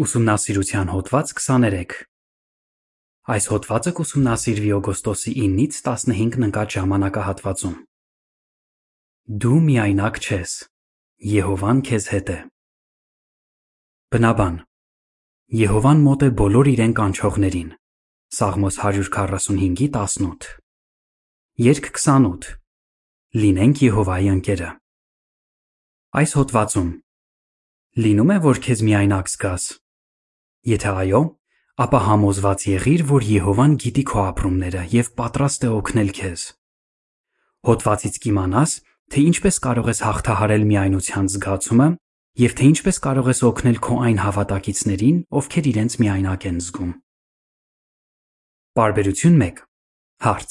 Ուսումնասիրության հոդված 23 Այս հոդվածը կուսումնասիրվի օգոստոսի 9-ից 15-ն ընկած ժամանակահատվածում։ Դու միայնակ չես։ Եհովան քեզ հետ է։ Բնաբան Եհովան մոտ է բոլոր իրեն կանչողներին։ Սաղմոս 145:18 Երկ 28 Լինենք Եհովայի ընկերը։ Այս հոդվածում լինում է, որ քեզ միայնակ զգաս։ Եթե այո, ապա համոզված եղիր, որ Եհովան գիտի քո ապրումները եւ պատրաստ է օգնել քեզ։ Հոդվածից կիմանաս, թե ինչպես կարող ես հաղթահարել միայնության զգացումը եւ թե ինչպես կարող ես օգնել քո այն հավատակիցներին, ովքեր իրենց միայնակ են զգում։ Բարբերություն 1 Հարց.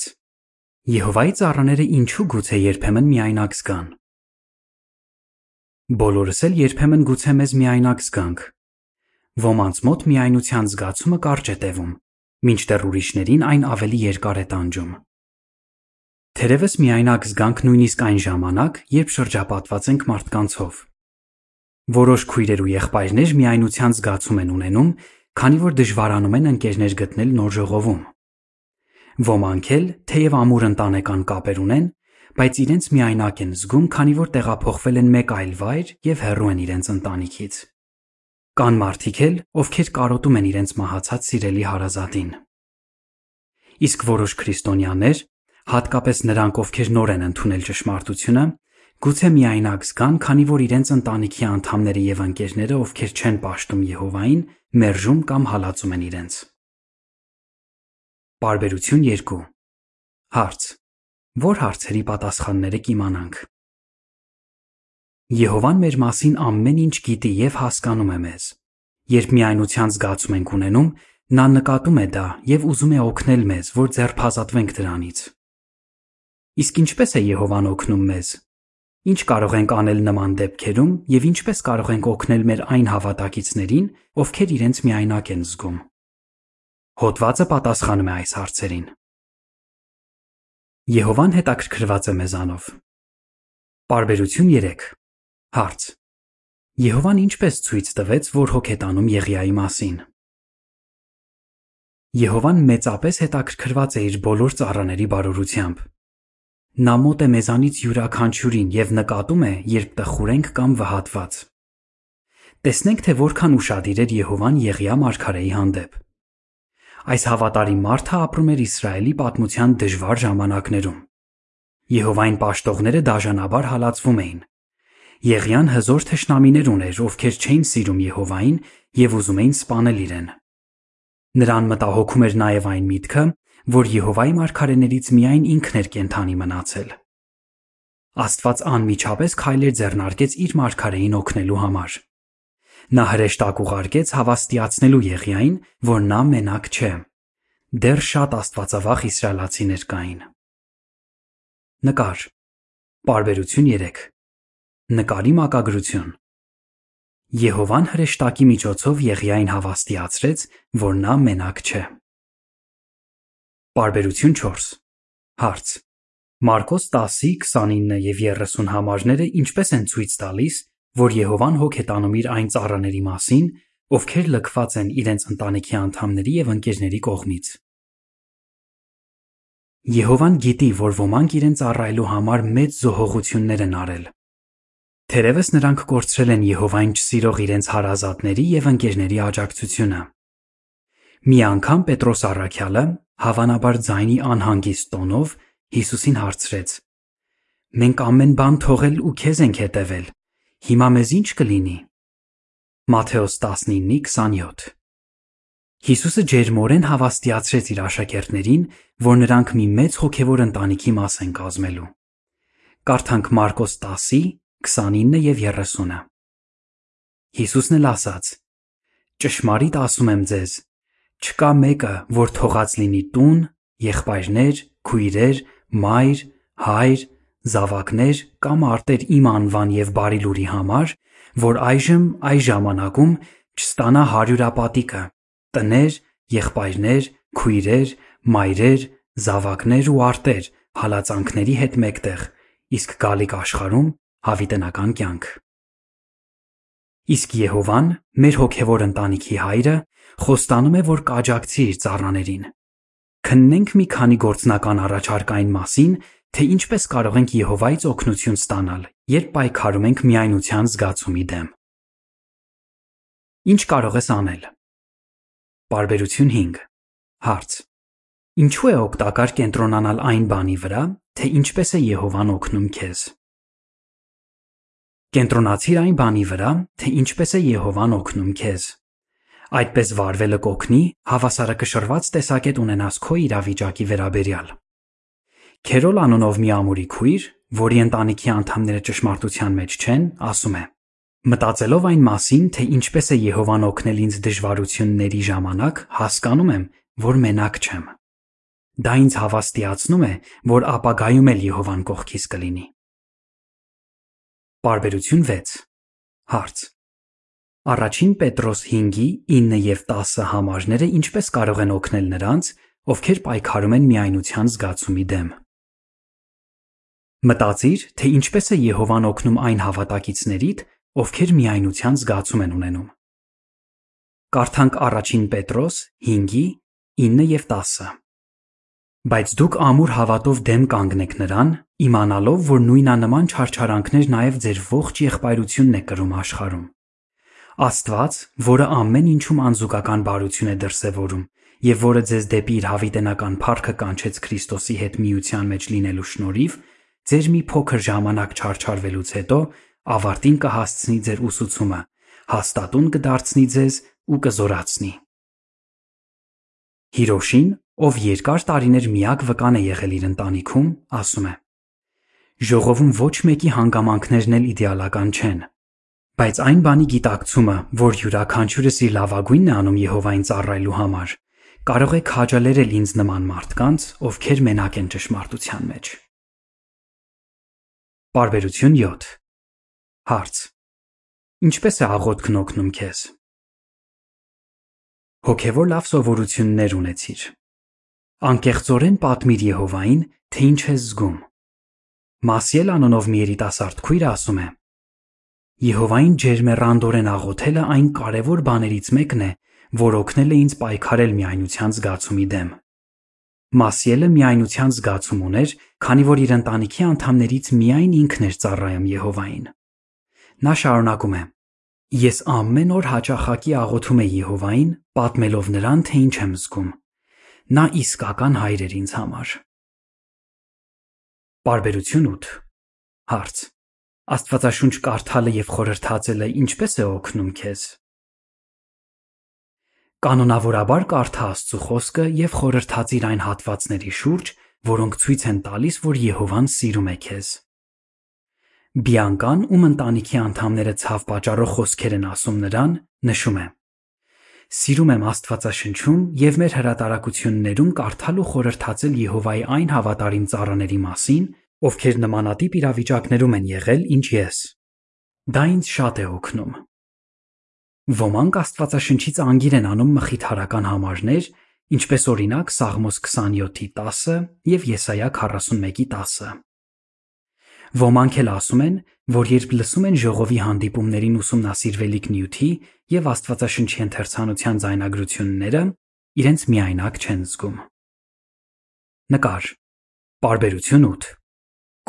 Եհովայի ծառաները ինչու գուցե երբեմն միայնակ զգան։ Բոլորս էլ երբեմն գուցե մեզ միայնակ զգանք։ Ոմանց մոտ միայնության զգացումը կարճ է տևում, մինչդեռ ուրիշներին այն ավելի երկար է տանջում։ Թերևս միայնակ զգանք նույնիսկ այն ժամանակ, երբ շրջապատված ենք մարդկանցով։ Որոշ քույրեր ու եղբայրներ միայնության զգացում են ունենում, քանի որ դժվարանում են ընկերներ գտնել նոր ժողովում։ Ոմանք էլ, թեև ամուր ընտանեկան կապեր ունեն, բայց իրենց միայնակ են զգում, քանի որ տեղափոխվել են մեկ այլ վայր եւ հեռու են իրենց ընտանիքից։ Կան մարդիկ էլ, ովքեր կարոտում են իրենց մահացած սիրելի հարազատին։ Իսկ որոշ քրիստոնյաներ, հատկապես նրանք, ովքեր նոր են ընդունել ճշմարտությունը, գուցե միայնակ զգան, քանի որ իրենց ընտանիքի անդամները եւ ընկերները, ովքեր չեն պաշտում Եհովային, մերժում կամ հալածում են իրենց։ Բարբերություն 2 Հարց. Որ հարցերի պատասխանները կիմանանք։ Եհովան մեր մասին ամեն ինչ գիտի եւ հասկանում է մեզ։ Երբ միայնության զգացում ենք ունենում, նա նկատում է դա եւ ուզում է օգնել մեզ, որ ձերբազատվենք դրանից։ Իսկ ինչպես է Եհովան օգնում մեզ։ Ինչ կարող ենք անել նման դեպքերում եւ ինչպես կարող ենք օգնել մեր այն հավատակիցներին, ովքեր իրենց միայնակ են զգում։ Հոդվածը պատասխանում է այս հարցերին։ Եհովան հետաքրքրված է մեզանով։ Բարբերություն 3 Հարց. Եհովան ինչպես ցույց տվեց, որ հոգ է տանում Եղիայի մասին։ Եհովան մեծապես հետաքրքրված է իր բոլոր ծառաների բարօրությամբ։ Նա մոտ է մեզանից յուրաքանչյուրին եւ նկատում է, երբ տխուր ենք կամ վհատված։ Տեսնենք, թե որքան ուրախadir էր Եհովան Եղիա մարգարեի հանդեպ։ Այս հավատարիմ մարդը ապրում էր Իսրայելի պատմության դժվար ժամանակներում։ Եհովային պաշտողները դաժանաբար հալածվում էին, Եղիան հզոր թշնամիներ ուներ, ովքեր չէին սիրում Եհովային եւ ուզում էին սպանել իրեն։ Նրան մտահոգում էր նաեւ այն միտքը, որ Եհովայի մարգարեներից միայն ինքն էր կենթանի մնացել։ Աստված անմիջապես քայլեր ձեռնարկեց իր մարգարեին օգնելու համար։ Նա հրեշտակ ուղարկեց հավաստիացնելու Եղիային, որ նա մենակ չէ։ Դեռ շատ աստվածավախ իսրայելացիներ կային։ Նկար։ Բարբերություն 3 Նկարի մակագրություն Եհովան հրեշտակի միջոցով Եղիային հավաստիացրեց, որ նա մենակ չէ։ Բարբերություն 4 Հարց. Մարկոս 10-ի 29 եւ 30 համարները ինչպես են ցույց տալիս, որ Եհովան հոգ է տանում իր այն ծառաների մասին, ովքեր լքված են իրենց ընտանիքի անդամների եւ ընկերների կողմից։ Եհովան գիտի, որ ոմանք իրեն ծառայելու համար մեծ զոհողություններ են արել Թերևս նրանք կորցրել են Եհովային չսիրող իրենց հարազատների եւ ընկերների աջակցությունը։ Մի անգամ Պետրոս առաքյալը, հավանաբար ձայնի անհանգիստ տոնով, Հիսուսին հարցրեց. Մենք ամեն բան թողել ու քեզ ենք հետևել։ Հիմա մեզ ինչ կլինի։ Մատթեոս 19:27 Հիսուսը ջերմորեն հավաստիացրեց իր աշակերտներին, որ նրանք մի մեծ հոգևոր ընտանիքի մաս են կազմելու։ Կարդանք Մարկոս 10-ի 29 եւ 30-ը։ Հիսուսն էլ ասաց. Ճշմարիտ ասում եմ ձեզ, չկա մեկը, որ թողած լինի տուն, եղբայրներ, քույրեր, մայր, հայր, զավակներ կամ արտեր իմ անվան եւ բարի լուրի համար, որ այժմ այ ժամանակում չստանա հարյուրապատիկը, տներ, եղբայրներ, քույրեր, մայրեր, զավակներ ու արտեր հալածանքների հետ մեկտեղ, իսկ գալիք աշխարհում հավիտենական կյանք։ Իսկ Եհովան, մեր հոգևոր ընտանիքի հայրը, խոստանում է, որ կաջակցի իր ծառաներին։ Քննենք մի քանի գործնական առաջարկային մասին, թե ինչպես կարող ենք Եհովայից օգնություն ստանալ, երբ պայքարում ենք միայնության զգացումի դեմ։ Ինչ կարող ես անել։ Բարբերություն 5 Հարց. Ինչու է օգտակար կենտրոնանալ այն բանի վրա, թե ինչպես է Եհովան օգնում քեզ։ Կենտրոնացիր այն բանի վրա, թե ինչպես է Եհովան օգնում քեզ։ Այդպես վարվելը կօգնի հավասարակշռված տեսակետ ունենաս քո իրավիճակի վերաբերյալ։ Քերոլ անունով մի ամուրի քույր, որի ընտանիքի անդամները ճշմարտության մեջ չեն, ասում է. Մտածելով այն մասին, թե ինչպես է Եհովան օգնել ինձ դժվարությունների ժամանակ, հասկանում եմ, որ մենակ չեմ։ Դա ինձ հավաստիացնում է, որ ապագայում էլ Եհովան կողքիս կլինի։ Բարբերություն 6 Հարց. Առաջին Պետրոս 5-ի 9 եւ 10 համարները ինչպես կարող են օգնել նրանց, ովքեր պայքարում են միայնության զգացումի դեմ։ Մտածիր, թե ինչպես է Եհովան օգնում այն հավատակիցներիդ, ովքեր միայնության զգացում են ունենում։ Կարդանք առաջին Պետրոս 5-ի 9 եւ 10 Բայց դուք ամուր հավատով դեմ կանգնեք նրան, իմանալով, որ նույնանման չարչարանքներ նաև ձեր ողջ եղբայրությունն է կրում աշխարհում։ Աստված, որը ամեն ինչում անզուգական բարություն է դրսևորում եւ որը ձեզ դեպի իր հավիտենական փառքը կանչեց Քրիստոսի հետ միության մեջ լինելու շնորհիվ, ձեր մի փոքր ժամանակ չարչարվելուց հետո ավարտին կհասցնի ձեր ուսուցումը, հաստատուն կդարձնի ձեզ ու կզորացնի։ Հիրոշին, ով երկար տարիներ միակ վկան է եղել իր ընտանիքում, ասում է. Ժողովում ոչ մեկի հանգամանքներն էլ իդեալական չեն, բայց այն բանի գիտակցումը, որ յուրաքանչյուրս իր լավագույնն է անում Եհովային ծառայելու համար, կարող է քաջալերել ինձ նման մարդկանց, ովքեր մենակ են ճշմարտության մեջ։ Բարբերություն 7 Հարց. Ինչպես է աղոթքն օգնում քեզ։ Հոգևոր լավ սովորություններ ունեցիր։ Անկեղծորեն պատմիր Եհովային, թե ինչ ես զգում։ Մասիել անունով մի երիտասարդ քույր ասում է. Եհովային ջերմեռանդորեն աղոթելը այն կարևոր բաներից մեկն է, որ օգնել է ինձ պայքարել միայնության զգացումի դեմ։ Մասիելը միայնության զգացում ուներ, քանի որ իր ընտանիքի անդամներից միայն ինքն էր ծառայում Եհովային։ Նա շարունակում է. Ես ամեն օր հաճախակի աղոթում էի Եհովային, պատմելով նրան, թե ինչ եմ զգում։ Նա իսկական հայր էր ինձ համար։ Բարբերություն 8 Հարց. Աստվածաշունչ կարդալը եւ խորհրդածելը ինչպես է օգնում քեզ։ Կանոնավորաբար կարդա Աստծո խոսքը եւ խորհրդածիր այն հատվածների շուրջ, որոնք ցույց են տալիս, որ Եհովան սիրում է քեզ։ Բիանկան, ում ընտանիքի անդամները ցավ պատճառով խոսքեր են ասում նրան, նշում է. Սիրում եմ Աստվածաշնչում եւ մեր հրատարակություններում կարդալ ու խորհրդածել Եհովայի այն հավատարիմ ծառաների մասին, ովքեր նմանատիպ իրավիճակներում են եղել, ինչ ես։ Դա ինձ շատ է օգնում։ Ոմանք Աստվածաշնչից անգիր են անում մխիթարական համարներ, ինչպես օրինակ Սաղմոս 27-ի 10-ը եւ Եսայա 41-ի 10-ը։ Ոմանք էլ ասում են, որ երբ լսում են ժողովի հանդիպումներին ուսումնասիրվելիք նյութի եւ Աստվածաշնչի ընթերցանության ձայնագրությունները, իրենց միայնակ չեն զգում։ Նկար. Բարբերություն 8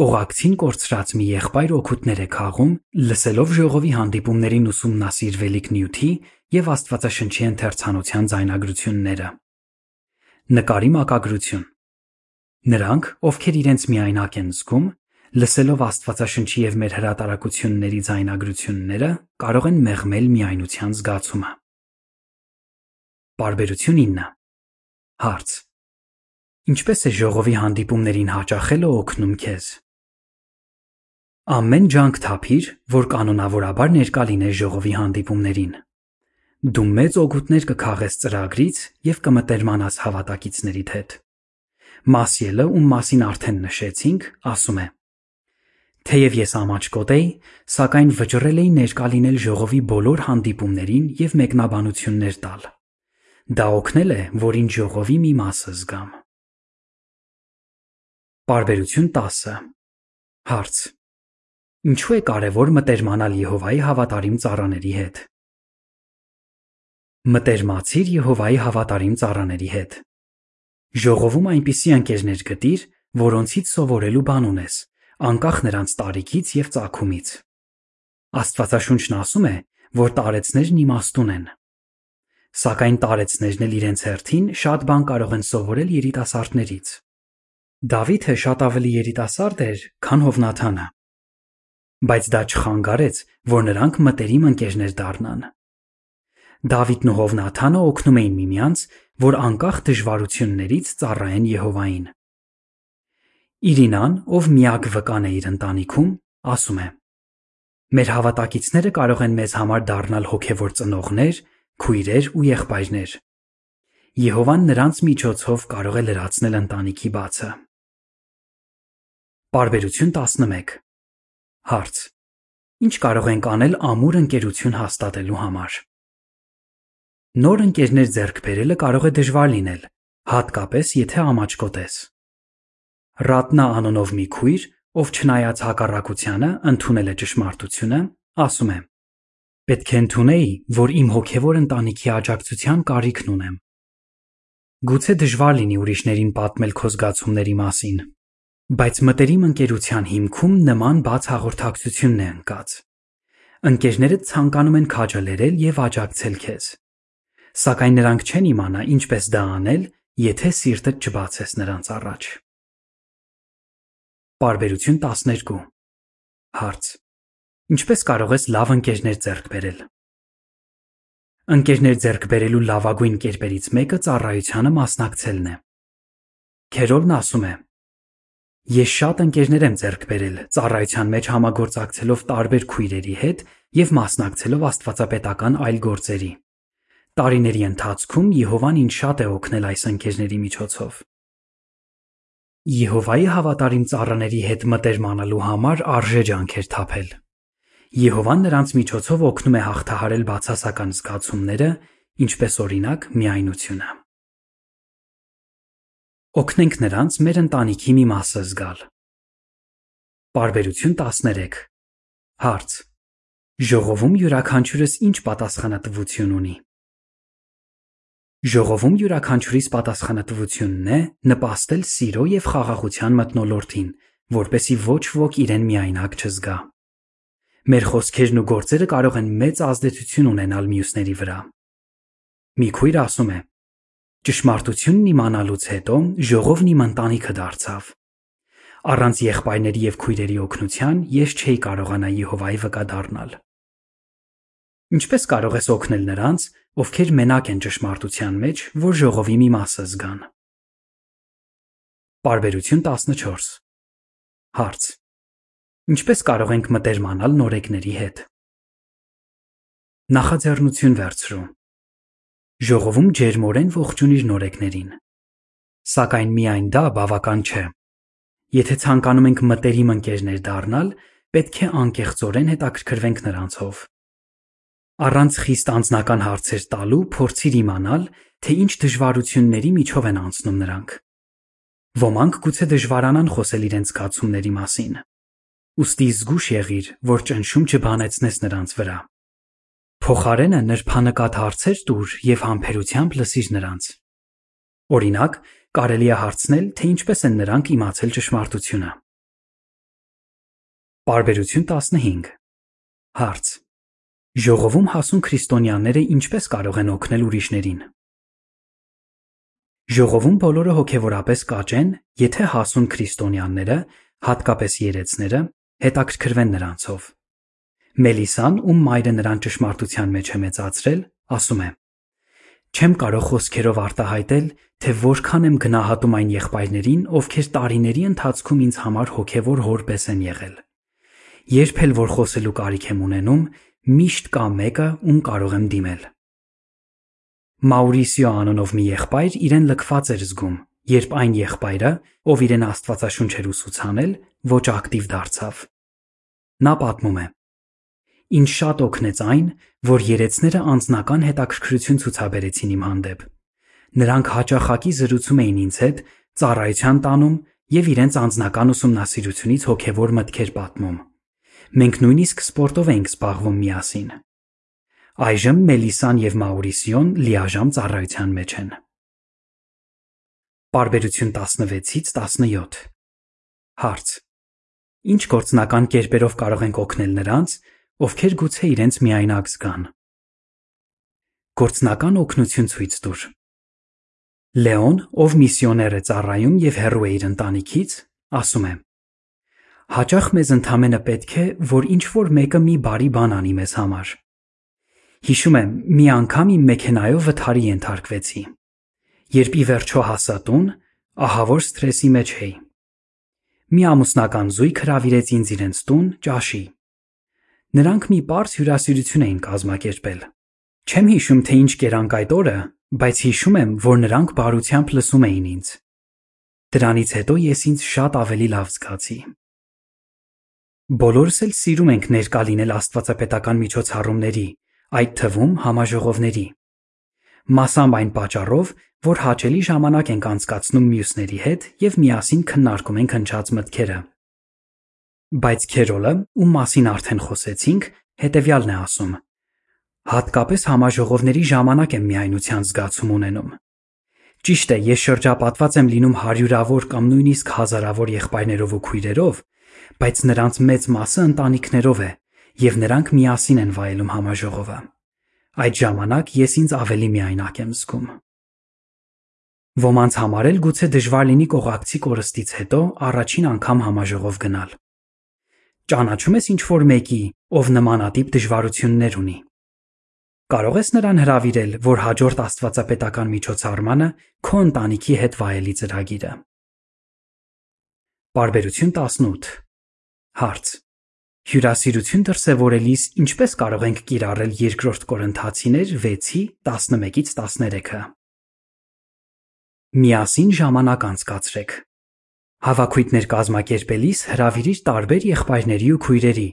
Կողակցին կորցրած մի եղբայր օգուտներ է քաղում, լսելով ժողովի հանդիպումներին ուսումնասիրվելիք նյութի եւ Աստվածաշնչի ընթերցանության ձայնագրությունները։ Նկարի մակագրություն։ Նրանք, ովքեր իրենց միայնակ են զգում, Լսելով Աստվածաշնչի եւ մեր հրատարակությունների ձայնագրությունները կարող են մեղմել միայնության զգացումը։ Բարբերություն 9 Հարց. Ինչպես է ժողովի հանդիպումներին հաճախելը օգնում քեզ։ Ամեն ջանք թափիր, որ կանոնավորաբար ներկա լինես ժողովի հանդիպումներին։ Դու մեծ օգուտներ կքաղես ծրագրից եւ կմտերմանաս հավատակիցներիդ հետ։ Մասիելը, ում մասին արդեն նշեցինք, ասում է. Թեև ես ամաչկոտ էի, սակայն վճռել էի ներկա լինել ժողովի բոլոր հանդիպումներին եւ մեկնաբանություններ տալ։ Դա օգնել է, որ ինձ ժողովի մի մասը զգամ։ Բարբերություն 10 Հարց. Ինչու է կարևոր մտերմանալ Եհովայի հավատարիմ ծառաների հետ։ Մտերմացիր Եհովայի հավատարիմ ծառաների հետ։ Ժողովում այնպիսի ընկերներ գտիր, որոնցից սովորելու բան ունես, անկախ նրանց տարիքից եւ ծագումից։ Աստվածաշունչն ասում է, որ տարեցներն իմաստուն են։ Սակայն տարեցներն էլ իրենց հերթին շատ բան կարող են սովորել երիտասարդներից։ Դավիթը շատ ավելի երիտասարդ էր, քան Հովնաթանը բայց դա չխանգարեց, որ նրանք մտերիմ ընկերներ դառնան։ Դավիթն ու Հովնաթանը օգնում էին միմյանց, որ անկախ դժվարություններից ծառայեն Եհովային։ Իրինան, ով միակ վկան է իր ընտանիքում, ասում է. Մեր հավատակիցները կարող են մեզ համար դառնալ հոգևոր ծնողներ, քույրեր ու եղբայրներ։ Եհովան նրանց միջոցով կարող է լրացնել ընտանիքի բացը։ Բարբերություն 11 Հարց. Ինչ կարող ենք անել ամուր ընկերություն հաստատելու համար։ Նոր ընկերներ ձեռք բերելը կարող է դժվար լինել, հատկապես եթե ամաչկոտ ես։ Ռատնա անունով մի քույր, ով չնայած հակառակությանը ընդունել է ճշմարտությունը, ասում է. Պետք է ընդունեի, որ իմ հոգևոր ընտանիքի աջակցության կարիքն ունեմ։ Գուցե դժվար լինի ուրիշներին պատմել քո զգացումների մասին, Բայց մտերիմ ընկերության հիմքում նման բաց հաղորդակցությունն է ընկած։ Ընկերներդ ցանկանում են քաջալերել եւ աջակցել քեզ։ Սակայն նրանք չեն իմանա ինչպես դա անել, եթե սիրտդ չբացես նրանց առաջ։ Բարբերություն 12 Հարց. Ինչպես կարող ես լավ ընկերներ ձեռք բերել։ Ընկերներ ձեռք բերելու լավագույն կերպերից մեկը ծառայությանը մասնակցելն է։ Քերոլն ասում է. Ես շատ ընկերներ եմ ձեռք բերել ծառայության մեջ համագործակցելով տարբեր քույրերի հետ եւ մասնակցելով աստվածապետական այլ գործերի։ Տարիների ընթացքում Եհովան ինձ շատ է օգնել այս ընկերների միջոցով։ Եհովայի հավատարիմ ծառաների հետ մտերմանալու համար արժե ջանքեր թափել։ Եհովան նրանց միջոցով օգնում է հաղթահարել բացասական զգացումները, ինչպես օրինակ միայնությունը։ Օգնենք նրանց մեր ընտանիքի մի մասը զգալ։ Բարբերություն 13 Հարց. Ժողովում յուրաքանչյուրս ինչ պատասխանատվություն ունի։ Ժողովում յուրաքանչյուրիս պատասխանատվությունն է նպաստել սիրո եւ խաղաղության մթնոլորտին, որպեսի ոչ ոք իրեն միայնակ չզգա։ Մեր խոսքերն ու գործերը կարող են մեծ ազդեցություն ունենալ մյուսների վրա։ Մի քույր ասում է. Ճշմարտությունն իմանալուց հետո ժողովն իմ ընտանիքը դարձավ։ Առանց եղբայրների եւ քույրերի օգնության ես չէի կարողանա Եհովայի վկա դառնալ։ Ինչպես կարող ես օգնել նրանց, ովքեր մենակ են ճշմարտության մեջ, որ ժողովի մի մասը զգան։ Բարբերություն 14 Հարց. Ինչպես կարող ենք մտերմանալ նորեկների հետ։ Նախաձեռնություն վերցրու Ժողովում ջերմորեն ողջունիր նորեկներին։ Սակայն միայն դա բավական չէ։ Եթե ցանկանում ենք մտերիմ ընկերներ դառնալ, պետք է անկեղծորեն հետաքրքրվենք նրանցով։ Առանց խիստ անձնական հարցեր տալու փորձիր իմանալ, թե ինչ դժվարությունների միջով են անցնում նրանք։ Ոմանք գուցե դժվարանան խոսել իրենց զգացումների մասին։ Ոստի զգուշ եղիր, որ ճնշում չբանեցնես նրանց վրա։ Փոխարենը նրբանկատ հարցեր տուր եւ համբերությամբ լսիր նրանց։ Օրինակ, կարելի է հարցնել, թե ինչպես են նրանք իմացել ճշմարտությունը։ Բարբերություն 15 Հարց. Ժողովում հասուն քրիստոնյաները ինչպես կարող են օգնել ուրիշներին։ Ժողովում բոլորը հոգևորապես կաճ են, եթե հասուն քրիստոնյաները, հատկապես երեցները, հետաքրքրվեն նրանցով։ Մելիսան, ում մայրը նրան ճշմարտության մեջ է մեծացրել, ասում է. Չեմ կարող խոսքերով արտահայտել, թե որքան եմ գնահատում այն եղբայրներին, ովքեր տարիների ընթացքում ինձ համար հոգևոր հոր պես են եղել։ Երբ էլ որ խոսելու կարիք եմ ունենում, միշտ կա մեկը, ում կարող եմ դիմել։ Մաուրիսիո անունով մի եղբայր իրեն լքված էր զգում, երբ այն եղբայրը, ով իրեն Աստվածաշունչ էր ուսուցանել, ոչ ակտիվ դարձավ։ Նա պատմում է. Ինձ շատ օգնեց այն, որ երեցները անձնական հետաքրքրություն ցուցաբերեցին իմ հանդեպ։ Նրանք հաճախակի զրուցում էին ինձ հետ, ծառայության տանում եւ իրենց անձնական ուսումնասիրությունից հոգեվոր մտքեր պատմում։ Մենք նույնիսկ սպորտով էինք զբաղվում միասին։ Այժմ Մելիսան եւ Մաուրիսիոն լիաժամ ծառայության մեջ են։ Բարբերություն 16-ից 17 Հարց. Ինչ գործնական կերպերով կարող ենք օգնել նրանց, ովքեր գուցե իրենց միայնակ զգան։ Գործնական օգնություն ցույց տուր։ Լեոն, ով միսիոներ է ծառայում եւ հեռու է իր ընտանիքից, ասում է. Հաճախ մեզ ընդամենը պետք է, որ ինչ որ մեկը մի բարի բան անի մեզ համար։ Հիշում եմ, մի անգամ իմ մեքենայով վթարի ենթարկվեցի։ Երբ ի վերջո հասա տուն, ահավոր սթրեսի մեջ էի։ Մի ամուսնական զույգ հravirեց ինձ իրենց տուն ճաշի։ Նրանք մի པարզ հյուրասիրություն էին կազմակերպել։ Չեմ հիշում, թե ինչ կերանք այդ օրը, բայց հիշում եմ, որ նրանք բարությամբ լսում էին ինձ։ Դրանից հետո ես ինձ շատ ավելի լավ զգացի։ Բոլորս էլ սիրում ենք ներկա լինել աստվածապետական միջոցառումների, այդ թվում համաժողովների։ Մասամբ այն պատճառով, որ հաճելի ժամանակ ենք անցկացնում մյուսների հետ եւ միասին քննարկում ենք հնչած մտքերը։ Բայց Քերոլը, ում մասին արդեն խոսեցինք, հետեւյալն է ասում. Հատկապես համաժողովների ժամանակ եմ միայնության զգացում ունենում։ Ճիշտ է, ես շրջապատված եմ լինում հարյուրավոր կամ նույնիսկ հազարավոր եղբայրներով ու քույրերով, բայց նրանց մեծ մասը ընտանիքներով է, եւ նրանք միասին են վայելում համաժողովը։ Այդ ժամանակ ես ինձ ավելի միայնակ եմ զգում։ Ոմանց համար էլ գուցե դժվար լինի կողակցի կորստից հետո առաջին անգամ համաժողով գնալ։ Ճանաչում ես ինչ որ մեկի, ով նմանատիպ դժվարություններ ունի։ Կարող ես նրան հravirել, որ հաջորդ աստվածապետական միջոցառմանը քո ընտանիքի հետ վայելի ծրագիրը։ Բարբերություն 18 Հարց. Հյուրասիրություն դրսևորելիս ինչպես կարող ենք կիրառել երկրորդ Կորինթացիներ 6-ի 11-ից 13-ը։ Միասին ժամանակ անցկացրեք։ Հավաքույթներ կազմակերպելիս հravirիր տարբեր եղբայրների ու քույրերի,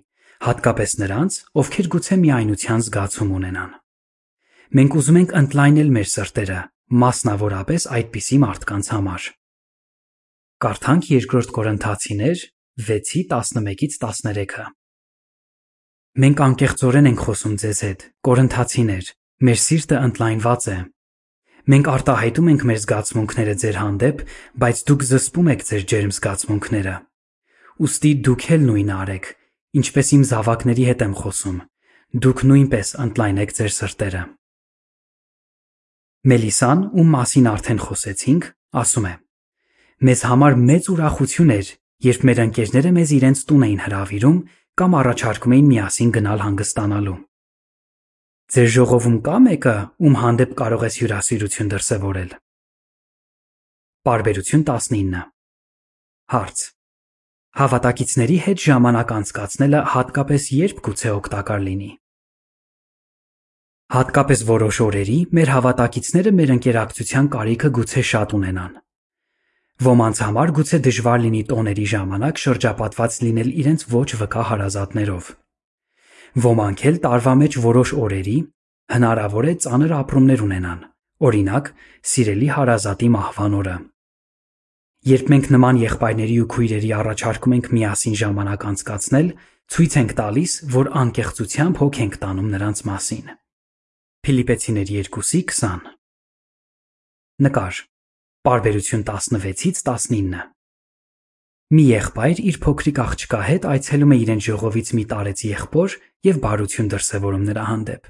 հատկապես նրանց, ովքեր գուցե միայնության զգացում ունենան։ Մենք ուզում ենք ընդլայնել մեր սրտերը, մասնավորապես այդպիսի մարդկանց համար։ Կարդանք 2 Կորինթացիներ 6:11-ից 13-ը։ Մենք անկեղծորեն ենք խոսում ձեզ հետ, Կորինթացիներ, մեր սիրտը ընդլայնված է։ Մենք արտահայտում ենք մեր զգացմունքները ձեր հանդեպ, բայց դուք զսպում եք ձեր ջերմ զգացմունքները։ Ոստի դուք էլ նույնը արեք, ինչպես իմ զավակների հետ եմ խոսում։ Դուք նույնպես ընդլայնեք ձեր սրտերը։ Մելիսան, ում մասին արդեն խոսեցինք, ասում է. Մեզ համար մեծ ուրախություն էր, երբ մեր ընկերները մեզ իրենց տուն էին հրավիրում կամ առաջարկում էին միասին գնալ հանգստանալու։ Ձեր ժողովում կա մեկը, ում հանդեպ կարող ես հյուրասիրություն դրսևորել։ Բարբերություն 19 Հարց. Հավատակիցների հետ ժամանակ անցկացնելը հատկապես երբ գուցե օգտակար լինի։ Հատկապես որոշ օրերի մեր հավատակիցները մեր ընկերակցության կարիքը գուցե շատ ունենան։ Ոմանց համար գուցե դժվար լինի տոների ժամանակ շրջապատված լինել իրենց ոչ վկա հարազատներով։ Ոմանք էլ տարվա մեջ որոշ օրերի հնարավոր է ծանր ապրումներ ունենան, օրինակ, սիրելի հարազատի մահվան օրը։ Երբ մենք նման եղբայրների ու քույրերի առաջարկում ենք միասին ժամանակ անցկացնել, ցույց ենք տալիս, որ անկեղծությամբ հոգ ենք տանում նրանց մասին։ Փիլիպեցիներ 2:20 Նկար Պարբերություն 16-ից 19 Մի եղբայր իր փոքրիկ աղջկա հետ այցելում է իրեն ժողովից մի տարեց եղբոր եւ բարություն դրսևորում նրա հանդեպ։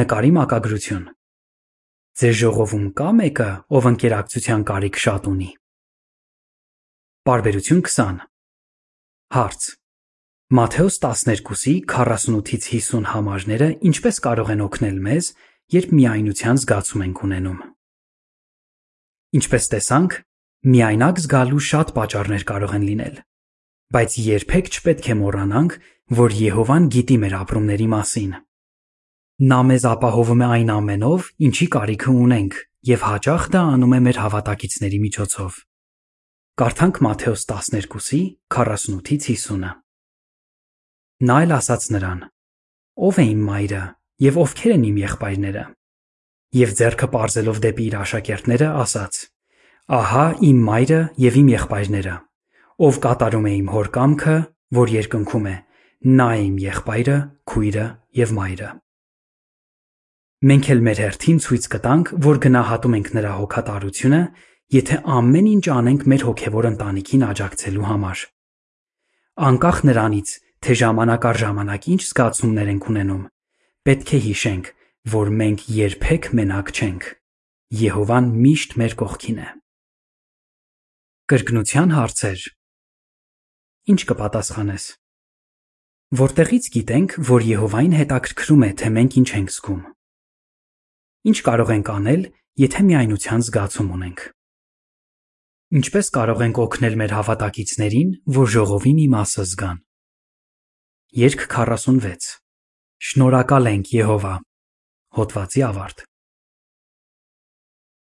Նկարի մակագրություն. Ձեր ժողովում կա մեկը, ով ընկերակցության կարիք շատ ունի։ Պարբերություն 20 Հարց. Մատթեոս 12-ի 48-ից 50 համարները ինչպես կարող են օգնել մեզ, երբ միայնության զգացում ենք ունենում։ Ինչպես տեսանք, միայնակ զգալու շատ պատճառներ կարող են լինել, բայց երբեք չպետք է մոռանանք, որ Եհովան գիտի մեր ապրումների մասին։ Նա մեզ ապահովում է այն ամենով, ինչի կարիքը ունենք, եւ հաճախ դա անում է մեր հավատակիցների միջոցով։ Կարդանք Մատթեոս 12-ի 48-ից 50-ը։ Նա էլ ասաց նրան. Ո՞վ է իմ մայրը եւ ովքեր են իմ եղբայրները։ Եվ ձեռքը պարզելով դեպի իր աշակերտները ասաց. Ահա իմ մայրը եւ իմ եղբայրները, ով կատարում է իմ հոր կամքը, որ երկնքում է, Նա է իմ եղբայրը, քույրը եւ մայրը։ Մենք էլ մեր հերթին ցույց կտանք, որ գնահատում ենք նրա հոգատարությունը, եթե ամեն ինչ անենք մեր հոգևոր ընտանիքին աջակցելու համար։ Անկախ նրանից, թե ժամանակ առ ժամանակ ինչ զգացումներ ենք ունենում, պետք է հիշենք, որ մենք երբեք մենակ չենք։ Եհովան միշտ մեր կողքին է։ Կրկնության հարցեր։ Ինչ կպատասխանես։ Որտեղից գիտենք, որ Եհովային հետաքրքրում է, թե մենք ինչ ենք զգում։ Ինչ կարող ենք անել, եթե միայնության զգացում ունենք։ Ինչպես կարող ենք օգնել մեր հավատակիցներին, որ ժողովի մի մասը զգան։ Երկ 46 Շնորհակալ ենք, Եհովա։ Հոդվացի ավարտ։